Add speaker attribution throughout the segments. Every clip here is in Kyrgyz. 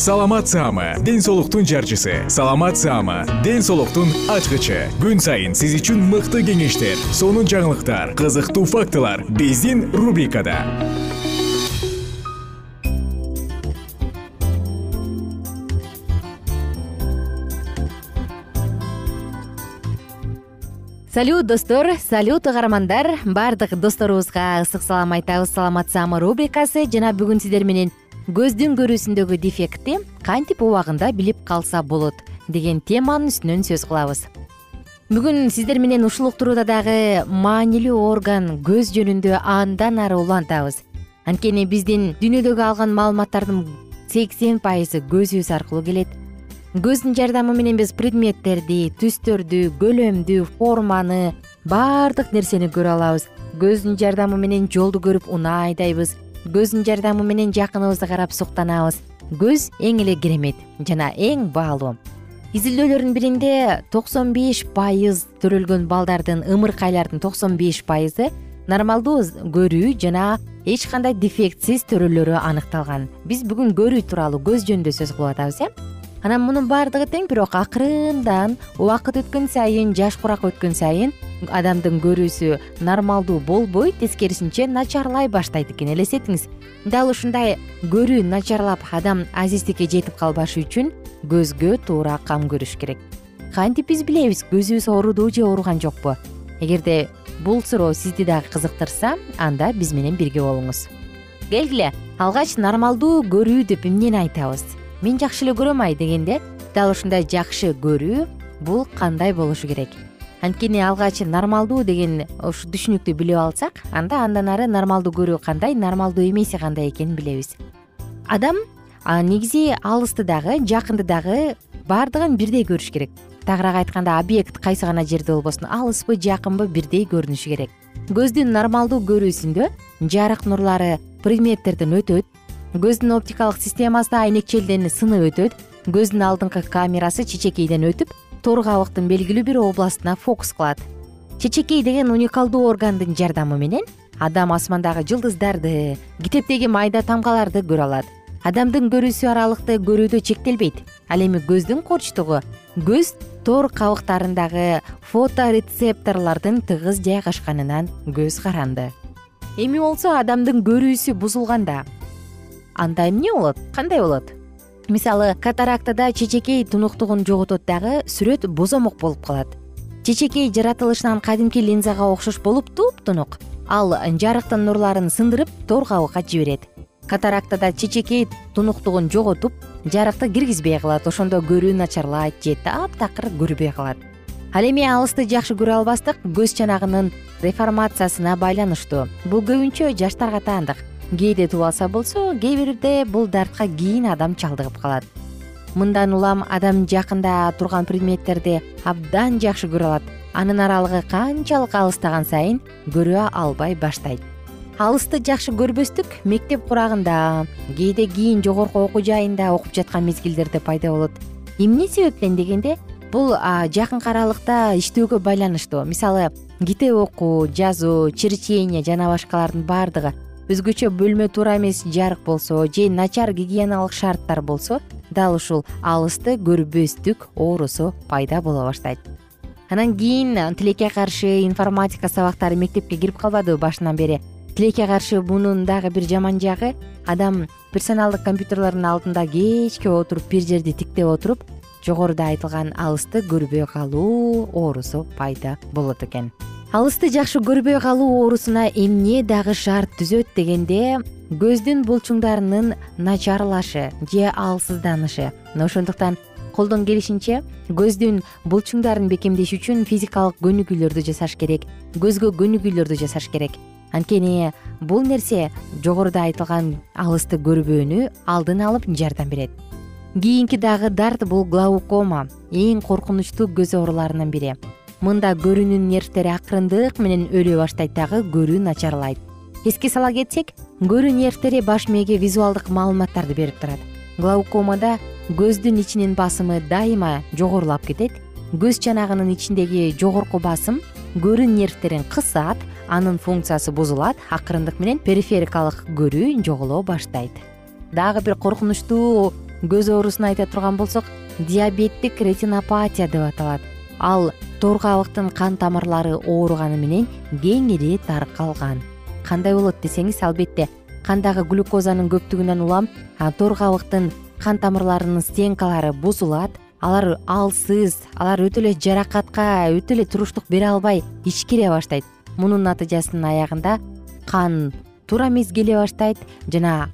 Speaker 1: саламат саама ден соолуктун жарчысы. Саламат саама ден соолуктун ачкычы. Күн сайын сиз үчүн мыкты кеңештер сонун жаңылыктар кызыктуу фактылар биздин рубрикада.
Speaker 2: Салют достор салют угармандар. Баардык досторубузга ысык салам айтабыз. Саламат саама рубрикасы. Жана бүгүн сиздер менен көздүн көрүүсүндөгү дефектти кантип убагында билип калса болот деген теманын үстүнөн сөз кылабыз. Бүгүн сиздер менен ушул уктурууда дагы маанилүү орган көз жөнүндө андан ары улантабыз. Анткени биздин дүйнөдөгү алган маалыматтардын сексен пайызы көзүбүз аркылуу келет. Көздүн жардамы менен биз предметтерди түстөрдү көлөмдү форманы баардык нерсени көрө алабыз. Көздүн жардамы менен жолду көрүп унаа айдайбыз көздүн жардамы менен жакыныбызды карап суктанабыз. Көз эң эле керемет жана эң баалуу. Изилдөөлөрдүн биринде токсон беш пайыз төрөлгөн балдардын ымыркайлардын токсон беш пайызы нормалдуу көрүү жана эч кандай дефектсиз төрөлөрү аныкталган. Биз бүгүн көрүү тууралуу көз жөнүндө сөз кылып атабыз э? Анан мунун баардыгы тең бирок акырындан убакыт өткөн сайын жаш курак өткөн сайын адамдын көрүүсү нормалдуу болбой тескерисинче начарлай баштайт экен элестетиңиз. Дал ушундай көрүү начарлап адам азиздикке жетип калбашы үчүн көзгө туура кам көрүш керек. Кантип биз билебиз көзүбүз оорудубу же ооруган жокпу? Эгерде бул суроо сизди дагы кызыктырса анда биз менен бирге болуңуз. Келгиле алгач нормалдуу көрүү деп эмнени айтабыз? Мен жакшы эле көрөм ай дегенде дал ушундай жакшы көрүү бул кандай болушу керек анткени алгач нормалдуу деген ушу түшүнүктү билип алсак анда андан ары нормалдуу көрүү кандай нормалдуу эмеси кандай экенин билебиз. Адам негизи алысты дагы жакынды дагы баардыгын бирдей көрүш керек. Тагыраак айтканда объект кайсы гана жерде болбосун алыспы жакынбы бирдей көрүнүшү керек. Көздүн нормалдуу көрүүсүндө жарык нурлары предметтерден өтөт көздүн оптикалык системасы айнекчелден сынып өтөт көздүн алдыңкы камерасы чечекейден өтүп тор кабыктын белгилүү бир областына фокус кылат. Чечекей деген уникалдуу органдын жардамы менен адам асмандагы жылдыздарды китептеги майда тамгаларды көрө алат. Адамдын көрүүсү аралыкты көрүүдө чектелбейт. Ал эми көздүн корчтугу көз тор кабыктарындагы фоторецепторлордун тыгыз жайгашканынан көз каранды. Эми болсо адамдын көрүүсү бузулганда анда эмне болот? Кандай болот мисалы катарактада чечекей тунуктугун жоготот дагы сүрөт бозомок болуп калат. Чечекей жаратылышынан кадимки линзага окшош болуп туптунук ал жарыктын нурларын сындырып тор кабыкка жиберет. Катарактада чечекей тунуктугун жоготуп жарыкты киргизбей калат ошондо көрүү начарлайт же таптакыр көрбөй калат. Ал эми алысты жакшы көрө албастык көз чанагынын деформациясына байланыштуу. Бул көбүнчө жаштарга таандык кээде тубаса болсо кээ бирде бул дартка кийин адам чалдыгып калат. Мындан улам адам жакында турган предметтерди абдан жакшы көрө алат. Анын аралыгы канчалык алыстаган сайын көрө албай баштайт. Алысты жакшы көрбөстүк мектеп курагында кээде кийин жогорку окуу жайында окуп жаткан мезгилдерде пайда болот. Эмне себептен дегенде бул жакынкы аралыкта иштөөгө байланыштуу. Мисалы китеп окуу жазуу черчение жана башкалардын баардыгы өзгөчө бөлмө туура эмес жарык болсо же начар гигиеналык шарттар болсо дал ушул алысты көрбөстүк оорусу пайда боло баштайт. Анан кийин тилекке каршы информатика сабактары мектепке кирип калбадыбы башынан бери? Тилекке каршы мунун дагы бир жаман жагы? Адам персоналдык компьютерлордун алдында кечке отуруп бир жерди тиктеп отуруп жогоруда айтылган алысты көрбөй калуу оорусу пайда болот экен алысты жакшы көрбөй калуу оорусуна эмне дагы шарт түзөт дегенде көздүн булчуңдарынын начарлашы же алсызданышы. Мына ошондуктан колдон келишинче көздүн булчуңдарын бекемдеш үчүн физикалык көнүгүүлөрдү жасаш керек көзгө көнүгүүлөрдү жасаш керек. Анткени бул нерсе жогоруда айтылган алысты көрбөөнү алдын алып жардам берет. Кийинки дагы дарт бул глаукома эң коркунучтуу көз ооруларынын бири мында көрүүнүн нервтери акырындык менен өлө баштайт дагы көрүү начарлайт. Эске сала кетсек көрүү нервтери баш мээге визуалдык маалыматтарды берип турат. Глаукомада көздүн ичинин басымы дайыма жогорулап кетет. Көз чанагынын ичиндеги жогорку басым көрүү нервтерин кысат анын функциясы бузулат акырындык менен периферикалык көрүү жоголо баштайт. Дагы бир коркунучтуу көз оорусун айта турган болсок диабеттик ретинопатия деп аталат. Ал тор кан тамырлары ооруганы менен кеңири таркалган. Кандай болот десеңиз албетте кандагы глюкозанын көптүгүнөн улам тор кан тамырларынын стенкалары бузулат алар алсыз алар өтө эле жаракатка өтө эле туруштук бере албай ичкире баштайт. Мунун натыйжасынын аягында кан туура эмес келе баштайт жана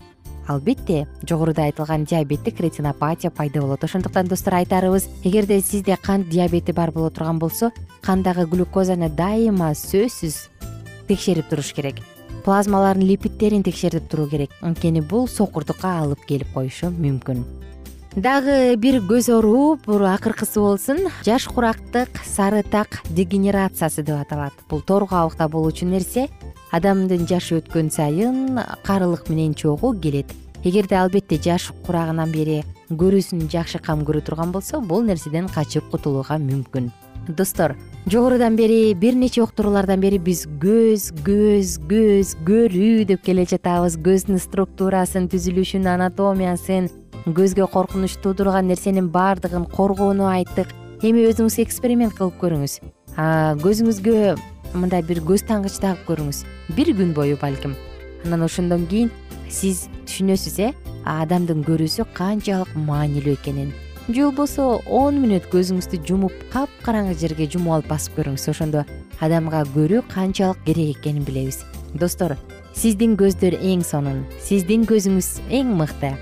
Speaker 2: албетте жогоруда айтылган диабеттик ретинопатия пайда болот. Ошондуктан достор айтарыбыз эгерде сизде кант диабети бар боло турган болсо кандагы глюкозаны дайыма сөзсүз текшерип туруш керек. Плазмалардын липидтерин текшерип туруу керек. Анткени бул сокурдукка алып келип коюшу мүмкүн дагы бир көз оору бул акыркысы болсун жаш курактык сары так дегенерациясы деп аталат. Бул тор кабыкта болуучу нерсе адамдын жашы өткөн сайын карылык менен чогуу келет. Эгерде албетте жаш курагынан бери көрүүсүн жакшы кам көрө турган болсо бул нерседен качып кутулууга мүмкүн достор жогорудан бери бир нече уктуруулардан бери биз көз көз көз көрүү деп келе жатабыз көздүн структурасын түзүлүшүн анатомиясын көзгө коркунуч туудурган нерсенин баардыгын коргоону айттык. Эми өзүңүз эксперимент кылып көрүңүз. Көзүңүзгө мындай бир көз тангыч тагып көрүңүз. Бир күн бою балким. Анан ошондон кийин сиз түшүнөсүз э? Адамдын көрүүсү канчалык маанилүү экенин же болбосо он мүнөт көзүңүздү жумуп капкараңгы жерге жумуп алып басып көрүңүз. Ошондо адамга көрүү канчалык керек экенин билебиз. Достор сиздин көздөр эң сонун сиздин көзүңүз эң мыкты.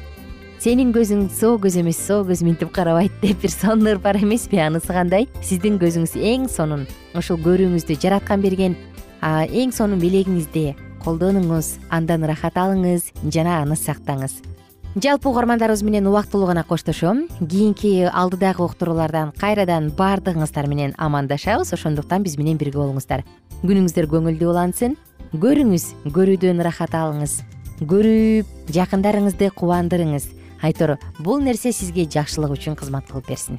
Speaker 2: Сенин көзүң соо көз эмес соо көз минтип карабайт деп бир сонун ыр бар эмеспи анысы кандай? Сиздин көзүңүз эң сонун ушул көрүүңүздү жараткан берген эң сонун белегиңизди колдонуңуз андан ырахат алыңыз жана аны сактаңыз жалпы угармандарыбыз менен убактылуу гана коштошом. Кийинки алдыдагы уктуруулардан кайрадан баардыгыңыздар менен амандашабыз. Ошондуктан биз менен бирге болуңуздар. Күнүңүздөр көңүлдүү улансын. Көрүңүз көрүүдөн ырахат алыңыз. Көрүп жакындарыңызды кубандырыңыз. Айтор бул нерсе сизге жакшылык үчүн кызмат кылып берсин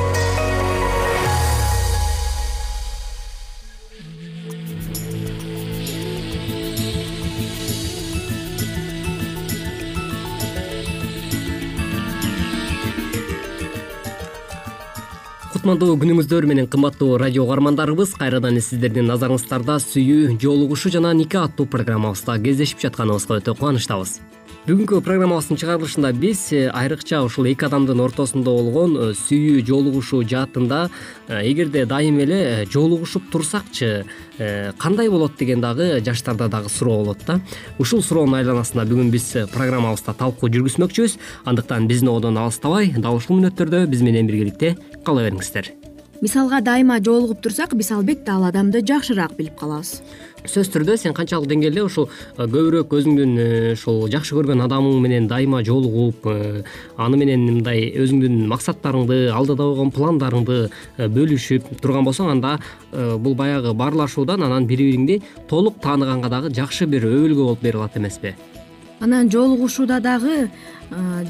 Speaker 3: кутмандуу күнүңүздөр менен кымбаттуу радио угармандарыбыз кайрадан эле сиздердин назарыңыздарда сүйүү жоолугушуу жана никах аттуу программабызда кездешип жатканыбызга өтө кубанычтабыз бүгүнкү программабыздын чыгарылышында биз э, айрыкча ушул эки адамдын ортосунда болгон э, сүйүү жоолугушуу жаатында э, эгерде дайыма эле жоолугушуп турсакчы кандай болот деген дагы жаштарда дагы суроо болот да. Ушул суроонун айланасында бүгүн биз программабызда талкуу жүргүзмөкчүбүз. Андыктан биздин одон алыстабай дал ушул мүнөттөрдө биз менен биргеликте кала бериңиздер.
Speaker 4: Мисалга дайыма жолугуп турсак биз албетте ал адамды жакшыраак билип калабыз
Speaker 3: сөзсүз түрдө сен канчалык деңгээлде ушул э, көбүрөөк өзүңдүн э, ушул жакшы көргөн адамың менен дайыма жолугуп э, аны менен мындай өзүңдүн максаттарыңды алдыда койгон пландарыңды бөлүшүп турган болсоң анда бул баягы баарлашуудан анан бири бириңди толук тааныганга дагы жакшы бир өбөлгө болуп бере алат эмеспи
Speaker 4: анан жолугушууда дагы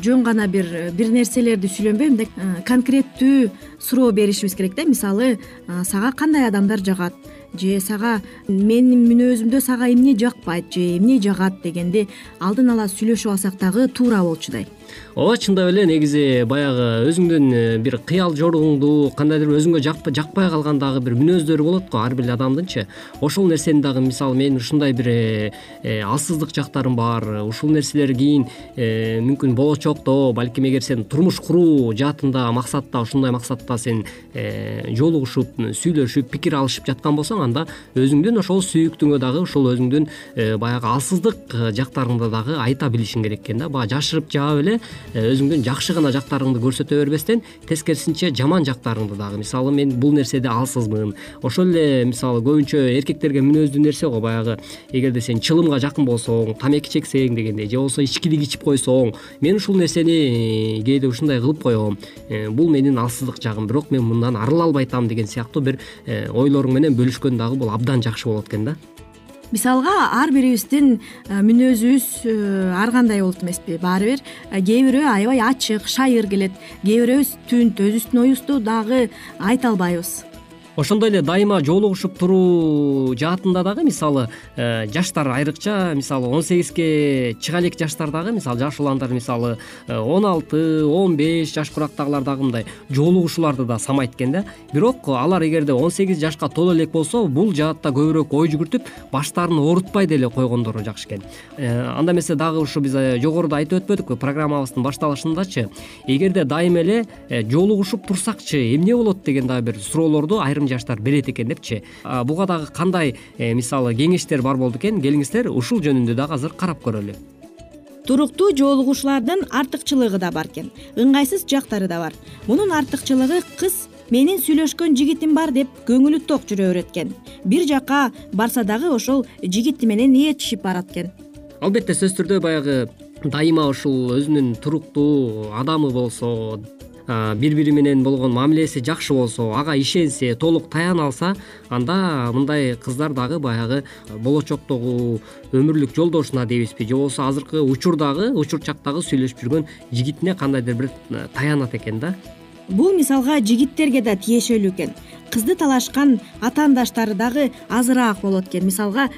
Speaker 4: жөн гана бир бир нерселерди сүйлөнбөй мындай конкреттүү суроо беришибиз керек да. Мисалы сага кандай адамдар жагат же сага менин мүнөзүмдө сага эмне жакпайт же эмне жагат дегенди алдын ала сүйлөшүп алсак дагы туура болчудай
Speaker 3: ооба чындап эле негизи баягы өзүңдүн э, бир кыял жоругуңду кандайдыр бир өзүңө жакпай калган дагы бир мүнөздөрү болот го ар бир адамдынчы. Ошол нерсени дагы мисалы менин ушундай бир э, э, алсыздык жактарым бар. Ушул нерселер кийин мүмкүн болочокто балким эгер сен турмуш куруу жаатында максатта ушундай максатта сен жолугушуп сүйлөшүп пикир алышып жаткан болсоң анда өзүңдүн ошол сүйүктүүңө дагы ушул өзүңдүн баягы алсыздык жактарыңды дагы айта билишиң керек экен да. Баягы жашырып жаап эле Э, өзүңдүн жакшы гана жактарыңды көрсөтө бербестен тескерисинче жаман жактарыңды дагы. Мисалы мен бул нерседе алсызмын. Ошол эле мисалы көбүнчө эркектерге мүнөздүү нерсе го баягы. Эгерде сен чылымга жакын болсоң тамеки чексең дегендей же болбосо ичкилик ичип койсоң мен ушул нерсени э, кээде ушундай кылып коем. Э, бул менин алсыздык жагым. Бирок мен мындан арыла албай атам деген сыяктуу бир ойлоруң менен бөлүшкөн дагы бул абдан жакшы болот экен да
Speaker 4: мисалга ар бирибиздин э, мүнөзүбүз э, ар кандай болот эмеспи? Баары бир э, кээ бирөө аябай ачык шайыр келет. Кээ бирөөбүз түнт өзүбүздүн оюбузду дагы айта албайбыз
Speaker 3: ошондой эле дайыма жолугушуп туруу жаатында дагы мисалы э, жаштар айрыкча мисалы он сегизге чыга элек жаштар дагы мисалы жаш уландар мисалы э, он алты он беш жаш курактагылар дагы мындай жолугушууларды да самайт экен да. Бирок алар эгерде он сегиз жашка толо элек болсо бул жаатта көбүрөөк ой жүгүртүп баштарын оорутпай деле койгондору жакшы экен. Анда эмесе дагы ушу биз жогоруда айтып өтпөдүкпү программабыздын башталышындачы. Эгерде дайыма эле жолугушуп турсакчы эмне болот деген дагы бир суроолорду айрым жаштар берет экен депчи. Буга дагы кандай э, мисалы кеңештер бар болду экен? Келиңиздер ушул жөнүндө дагы азыр карап көрөлү.
Speaker 4: Туруктуу жолугушуулардын артыкчылыгы да бар экен. Ыңгайсыз жактары да бар. Мунун артыкчылыгы кыз менин сүйлөшкөн жигитим бар деп көңүлү ток жүрө берет экен. Бир жака барса дагы ошол жигити менен ээрчишип барат экен.
Speaker 3: Албетте сөзсүз түрдө баягы дайыма ушул өзүнүн туруктуу адамы болсо бири бири менен болгон мамилеси жакшы болсо ага ишенсе толук таяна алса анда мындай кыздар дагы баягы болочоктогу өмүрлүк жолдошуна дейбизби же болбосо азыркы учурдагы учур чактагы сүйлөшүп жүргөн жигитине кандайдыр бир таянат экен да?
Speaker 4: Бул мисалга жигиттерге да тиешелүү экен. Кызды талашкан атаандаштары дагы азыраак болот экен. Мисалга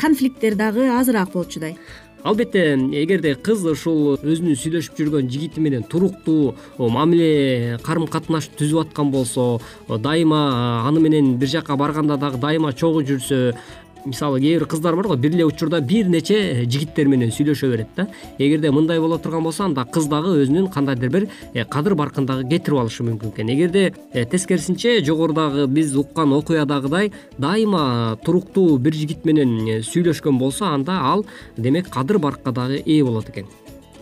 Speaker 4: конфликттер дагы азыраак болчудай
Speaker 3: албетте эгерде кыз ушул өзүнүн сүйлөшүп жүргөн жигити менен туруктуу мамиле карым катнаш түзүп аткан болсо дайыма аны менен бир жака барганда дагы дайыма чогуу жүрсө мисалы кээ бир кыздар бар го бир эле учурда бир нече жигиттер менен сүйлөшө берет да. Эгерде мындай боло турган болсо анда кыз дагы өзүнүн кандайдыр бир э, кадыр баркын дагы кетирип алышы мүмкүн экен. Эгерде э, тескерисинче жогорудагы биз уккан окуядагыдай дайыма туруктуу бир жигит менен э, сүйлөшкөн болсо анда ал демек кадыр баркка дагы ээ болот экен.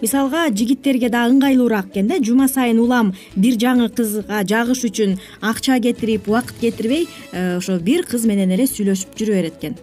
Speaker 4: Мисалга жигиттерге да ыңгайлуураак экен да. Жума сайын улам бир жаңы кызга жагыш үчүн акча кетирип убакыт кетирбей ошо бир кыз менен эле сүйлөшүп жүрө берет экен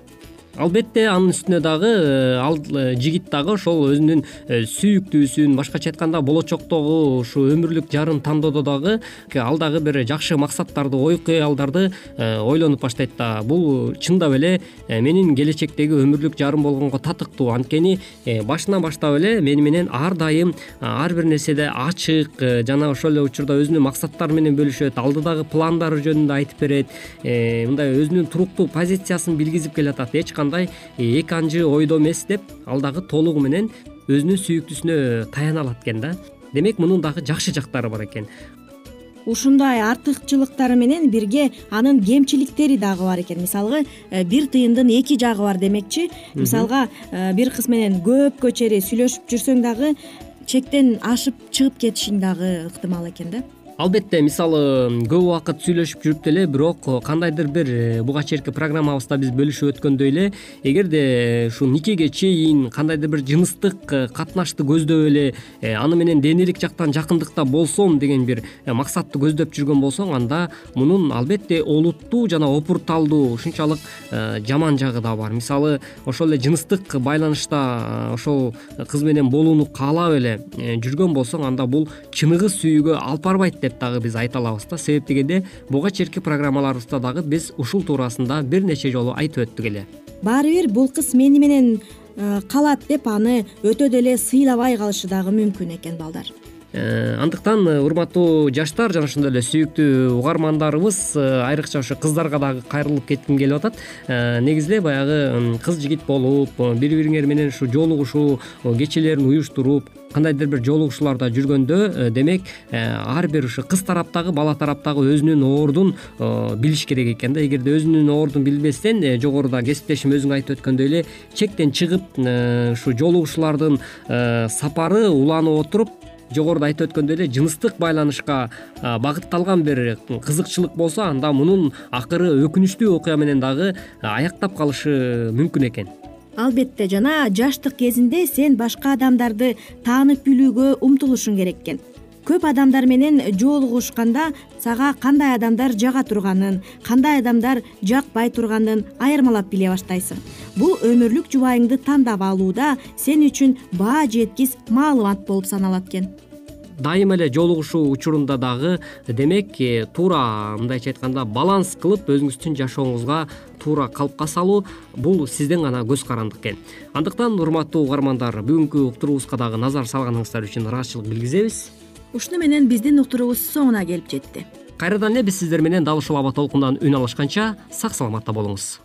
Speaker 3: албетте анын үстүнө дагы э, ал э, жигит дагы ошол өзүнүн э, сүйүктүүсүн башкача айтканда болочоктогу ушу өмүрлүк жарын тандоодо дагы ал дагы бир жакшы максаттарды ой кыялдарды ойлонуп баштайт да. Бул чындап эле менин келечектеги өмүрлүк жарым болгонго татыктуу. Анткени башынан баштап эле мени менен ар дайым ар бир нерседе ачык жана ошол эле учурда өзүнүн максаттары менен бөлүшөт алдыдагы пландары жөнүндө айтып берет мындай өзүнүн туруктуу позициясын билгизип келатат. Эч кандай эки анжы ойдо эмес деп ал дагы толугу менен өзүнүн сүйүктүүсүнө таяна алат экен да. Демек мунун дагы жакшы жактары бар экен.
Speaker 4: Ушундай артыкчылыктары менен бирге анын кемчиликтери дагы бар экен. Мисалы э, бир тыйындын эки жагы бар демекчи. Мисалга э, бир кыз менен көпкө чейин сүйлөшүп жүрсөң дагы чектен ашып чыгып кетишиң дагы ыктымал экен да
Speaker 3: албетте мисалы көп убакыт сүйлөшүп жүрүп деле бирок кандайдыр бир э, буга чейинки программабызда биз бөлүшүп өткөндөй эле эгерде э, ушул никеге чейин кандайдыр бир жыныстык э, катнашты көздөп эле аны менен денелик жактан жакындыкта болсом деген бир максатты көздөп жүргөн болсоң анда мунун албетте олуттуу жана опурталдуу ушунчалык жаман жагы да бар. Мисалы ошол эле жыныстык байланышта ошол кыз менен болууну каалап эле жүргөн болсоң анда бул чыныгы сүйүүгө алып барбайт деп дагы биз айта алабыз да. Себеп дегенде буга чейинки программаларыбызда дагы биз ушул туурасында бир нече жолу айтып өттүк эле.
Speaker 4: Баары бир бул кыз мени менен э, калат деп аны өтө деле сыйлабай калышы дагы мүмкүн экен балдар.
Speaker 3: Э, андыктан э, урматтуу жаштар жана ошондой эле сүйүктүү угармандарыбыз айрыкча ошо кыздарга дагы кайрылып кетким келип атат. Негизи эле баягы кыз жигит болуп бири бириңер менен ушу жолугушуу кечелерин уюштуруп кандайдыр бир жолугушууларда жүргөндө э, демек э, ар бир ушу кыз тараптагы бала тараптагы өзүнүн ордун э, билиш керек экен да. Эгерде өзүнүн ордун билбестен жогоруда кесиптешим өзүң айтып өткөндөй эле чектен чыгып ушу жолугушуулардын сапары уланып отуруп жогоруда айтып өткөндөй эле жыныстык байланышка багытталган бир кызыкчылык болсо анда мунун акыры өкүнүчтүү окуя менен дагы аяктап калышы мүмкүн экен
Speaker 4: албетте жана жаштык кезинде сен башка адамдарды таанып билүүгө умтулушуң керек экен. Көп адамдар менен жолугушканда сага кандай адамдар жага турганын кандай адамдар жакпай турганын айырмалап биле баштайсың. Бул өмүрлүк жубайыңды тандап алууда сен үчүн баа жеткис маалымат болуп саналат экен
Speaker 3: дайыма эле жолугушуу учурунда дагы демек э, туура мындайча айтканда баланс кылып өзүңүздүн жашооңузга туура калыпка салуу бул сиздин гана көз карандык экен. Андыктан урматтуу угармандар бүгүнкү уктуруубузга дагы назар салганыңыздар үчүн ыраазычылык билгизебиз.
Speaker 4: Ушуну менен биздин уктуруубуз соңуна келип жетти.
Speaker 3: Кайрадан эле биз сиздер менен дал ушул аба толкундан үн алышканча сак саламатта болуңуз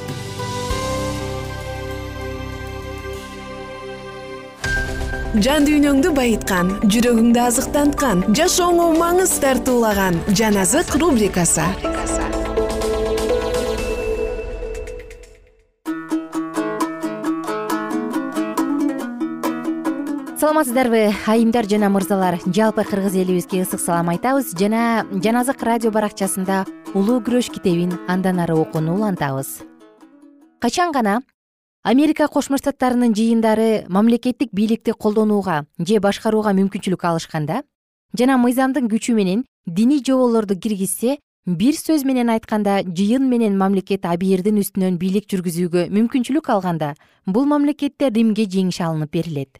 Speaker 5: жан дүйнөңдү байыткан жүрөгүңдү азыктанткан жашооңо маңыз тартуулаган жан азык рубрикасы.
Speaker 2: Саламатсыздарбы айымдар жана мырзалар. Жалпы кыргыз элибизге ысык салам айтабыз жана жан азык радио баракчасында улуу күрөш китебин андан ары окууну улантабыз. Качан гана америка кошмо штаттарынын жыйындары мамлекеттик бийликти колдонууга же башкарууга мүмкүнчүлүк алышканда жана мыйзамдын күчү менен диний жоболорду киргизсе бир сөз менен айтканда жыйын менен мамлекет абийирдин үстүнөн бийлик жүргүзүүгө мүмкүнчүлүк алганда бул мамлекетте римге жеңиш алынып берилет.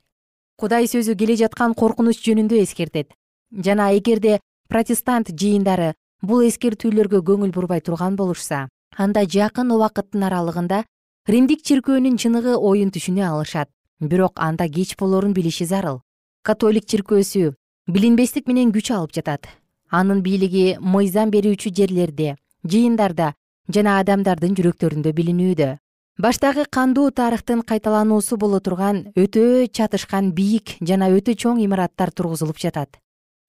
Speaker 2: Кудай сөзү келе жаткан коркунуч жөнүндө эскертет. Жана эгерде протестант жыйындары бул эскертүүлөргө көңүл бурбай турган болушса анда жакын убакыттын аралыгында римдик чиркөөнүн чыныгы оюн түшүнө алышат. Бирок анда кеч болорун билиши зарыл. Католик чиркөөсү билинбестик менен күч алып жатат. Анын бийлиги мыйзам берүүчү жерлерде жыйындарда жана адамдардын жүрөктөрүндө билинүүдө. Баштагы кандуу тарыхтын кайталануусу боло турган өтө чатышкан бийик жана өтө чоң имараттар тургузулуп жатат.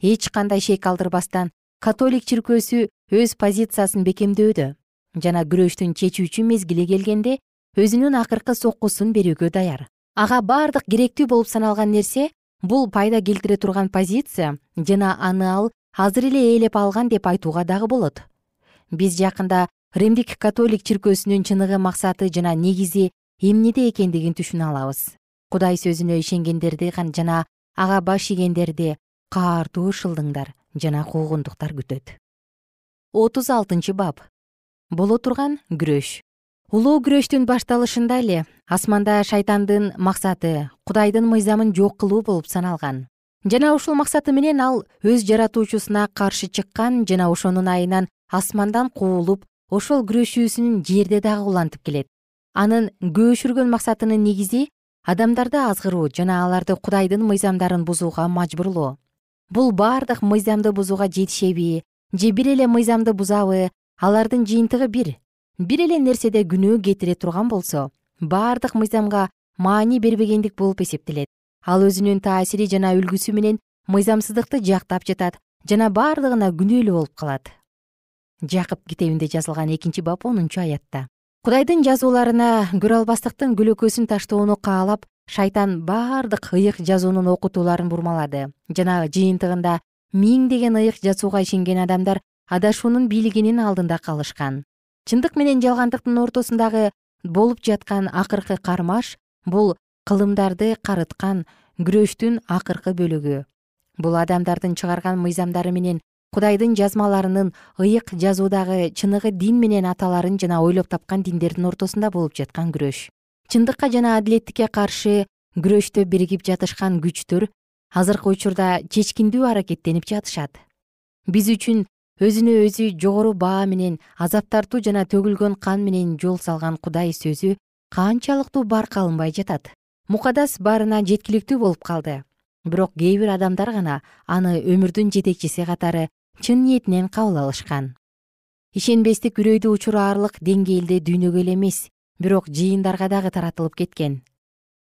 Speaker 2: Эч кандай шек калтырбастан католик чиркөөсү өз позициясын бекемдөөдө жана күрөштүн чечүүчү мезгили келгенде өзүнүн акыркы соккусун берүүгө даяр. Ага бардык керектүү болуп саналган нерсе бул пайда келтире турган позиция жана аны ал азыр эле ээлеп алган деп айтууга дагы болот. Биз жакында римдик католик чиркөөсүнүн чыныгы максаты жана негизи эмнеде экендигин түшүнө алабыз. Кудай сөзүнө ишенгендерди жана ага баш ийгендерди каартуу шылдыңдар жана куугундуктар күтөт. Отуз алтынчы бап. Боло турган күрөш улуу күрөштүн башталышында эле асманда шайтандын максаты кудайдын мыйзамын жок кылуу болуп саналган. Жана ушул максаты менен ал өз жаратуучусуна каршы чыккан жана ошонун айынан асмандан куулуп ошол күрөшүүсүн жерде дагы улантып келет. Анын көөшүргөн максатынын негизи адамдарды азгыруу жана аларды кудайдын мыйзамдарын бузууга мажбурлоо. Бул бардык мыйзамды бузууга жетишеби же бир эле мыйзамды бузабы алардын жыйынтыгы бир бир эле нерседе күнөө кетире турган болсо бардык мыйзамга маани бербегендик болуп эсептелет. Ал өзүнүн таасири жана үлгүсү менен мыйзамсыздыкты жактап жатат жана бардыгына күнөөлүү болуп калат. Жакып китебинде жазылган экинчи бап онунчу аятта. Кудайдын жазууларына көрө албастыктын көлөкөсүн таштоону каалап шайтан бардык ыйык жазуунун окутууларын бурмалады. Жана жыйынтыгында миңдеген ыйык жазууга ишенген адамдар адашуунун бийлигинин алдында калышкан чындык менен жалгандыктын ортосундагы болуп жаткан акыркы кармаш бул кылымдарды карыткан күрөштүн акыркы бөлүгү. Бул адамдардын чыгарган мыйзамдары менен кудайдын жазмаларынын ыйык жазуудагы чыныгы дин менен аталарын жана ойлоп тапкан диндердин ортосунда болуп жаткан күрөш. Чындыкка жана адилеттикке каршы күрөштө биригип жатышкан күчтөр азыркы учурда чечкиндүү аракеттенип жатышат. Биз үчүн өзүнө өзү жогору баа менен азап тартуу жана төгүлгөн кан менен жол салган кудай сөзү канчалыктуу барк алынбай жатат. Мукадас баарына жеткиликтүү болуп калды. Бирок кээ бир адамдар гана аны өмүрдүн жетекчиси катары чын ниетинен кабыл алышкан. Ишенбестик үрөйдү учураарлык деңгээлде дүйнөгө эле эмес бирок жыйындарга дагы таратылып кеткен.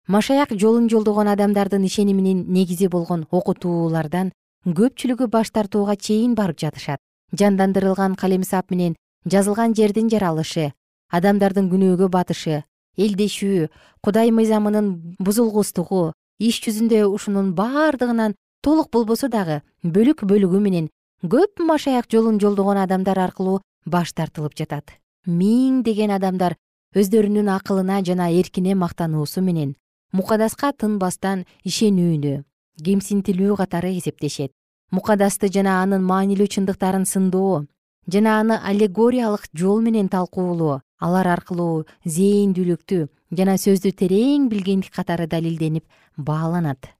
Speaker 2: Машаяк жолун жолдогон адамдардын ишениминин негизи болгон окутуулардан көпчүлүгү баш тартууга чейин барып жатышат жандандырылган калемсап менен жазылган жердин жаралышы адамдардын күнөөгө батышы элдешүү кудай мыйзамынын бузулгустугу иш жүзүндө ушунун бардыгынан толук болбосо дагы бөлүк бөлүгү менен көп машаяк жолун жолдогон адамдар аркылуу баш тартылып жатат. Миңдеген адамдар өздөрүнүн акылына жана эркине мактануусу менен мукадаска тынбастан ишенүүнү кемсинтилүү катары эсептешет мукадасты жана анын маанилүү чындыктарын сындоо жана аны аллегориялык жол менен талкуулоо алар аркылуу зээндүүлүктү жана сөздү терең билгендик катары далилденип бааланат.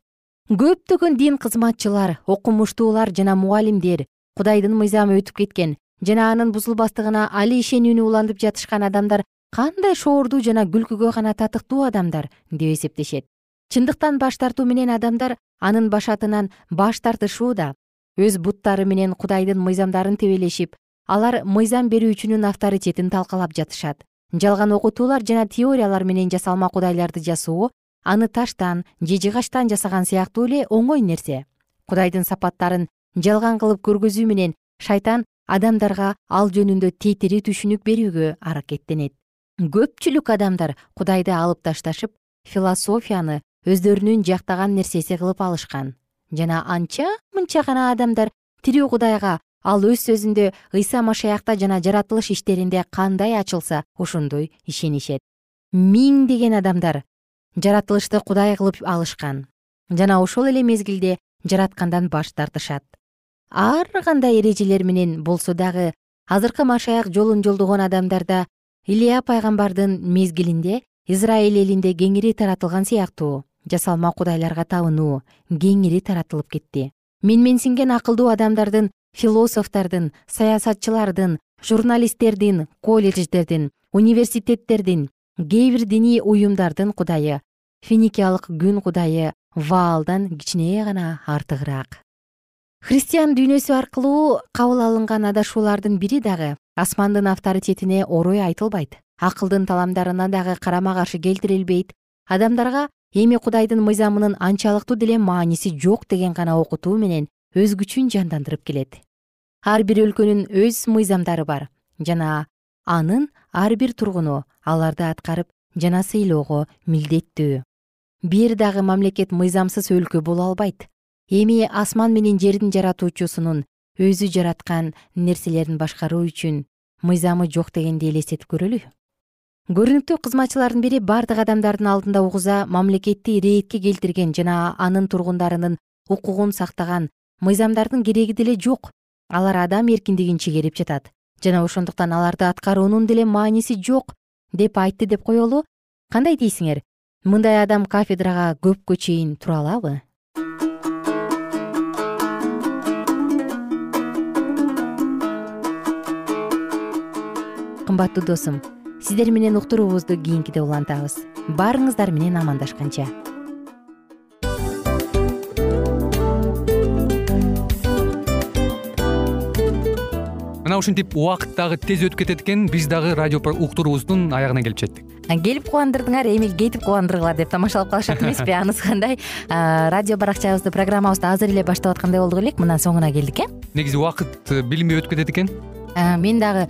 Speaker 2: Көптөгөн дин кызматчылар окумуштуулар жана мугалимдер кудайдын мыйзамы өтүп кеткен жана анын бузулбастыгына али ишенүүнү улантып жатышкан адамдар кандай шоордуу жана күлкүгө гана татыктуу адамдар деп эсептешет. Чындыктан баш тартуу менен адамдар анын башатынан баш тартышууда өз буттары менен кудайдын мыйзамдарын тебелешип алар мыйзам берүүчүнүн авторитетин талкалап жатышат. Жалган окутуулар жана теориялар менен жасалма кудайларды жасоо аны таштан же жыгачтан жасаган сыяктуу эле оңой нерсе. Кудайдын сапаттарын жалган кылып көргөзүү менен шайтан адамдарга ал жөнүндө тетири түшүнүк берүүгө аракеттенет. Көпчүлүк адамдар кудайды алып ташташып философияны өздөрүнүн жактаган нерсеси кылып алышкан жана анча мынча гана адамдар тирүү кудайга ал өз сөзүндө ыйса машаякта жана жаратылыш иштеринде кандай ачылса ошондой ишенишет. Миңдеген адамдар жаратылышты кудай кылып алышкан жана ошол эле мезгилде жараткандан баш тартышат. Ар кандай эрежелер менен болсо дагы азыркы машаяк жолун жолдогон адамдарда илья пайгамбардын мезгилинде израиль элинде кеңири таратылган сыяктуу жасалма кудайларга табынуу кеңири таратылып кетти. Менменсинген акылдуу адамдардын философтордун саясатчылардын журналисттердин колледждердин университеттердин кээ бир диний уюмдардын кудайы финикиялык күн кудайы ваалдан кичине гана артыгыраак. Христиан дүйнөсү аркылуу кабыл алынган адашуулардын бири дагы асмандын авторитетине орой айтылбайт. Акылдын таламдарына дагы карама каршы келтирилбейт. Адамдарга эми кудайдын мыйзамынын анчалыктуу деле мааниси жок деген гана окутуу менен өз күчүн жандандырып келет. Ар бир өлкөнүн өз мыйзамдары бар жана анын ар бир тургуну аларды аткарып жана сыйлоого милдеттүү. Бир дагы мамлекет мыйзамсыз өлкө боло албайт. Эми асман менен жердин жаратуучусунун өзү жараткан нерселерин башкаруу үчүн мыйзамы жок дегенди элестетип көрөлү көрүнүктүү кызматчылардын бири бардык адамдардын алдында угуза мамлекетти рээтке келтирген жана анын тургундарынын укугун сактаган мыйзамдардын кереги деле жок. Алар адам эркиндигин чегерип жатат. Жана ошондуктан аларды аткаруунун деле мааниси жок деп айтты деп коелу. Кандай дейсиңер? Мындай адам кафедрага көпкө чейин тура алабы кымбаттуу досум сиздер менен уктуруубузду кийинкиде улантабыз. Баарыңыздар менен амандашканча.
Speaker 6: Мына ушинтип убакыт дагы тез өтүп кетет экен биз дагы радио уктуруубуздун аягына келип жеттик.
Speaker 2: Келип кубандырдыңар эми кетип кубандыргыла деп тамашалап калышат эмеспи анысы кандай? Радио баракчабызды программабызды азыр эле баштап аткандай болдук элек мына соңуна келдик э?
Speaker 6: Негизи убакыт э, билинбей өтүп кетет экен?
Speaker 2: Мен дагы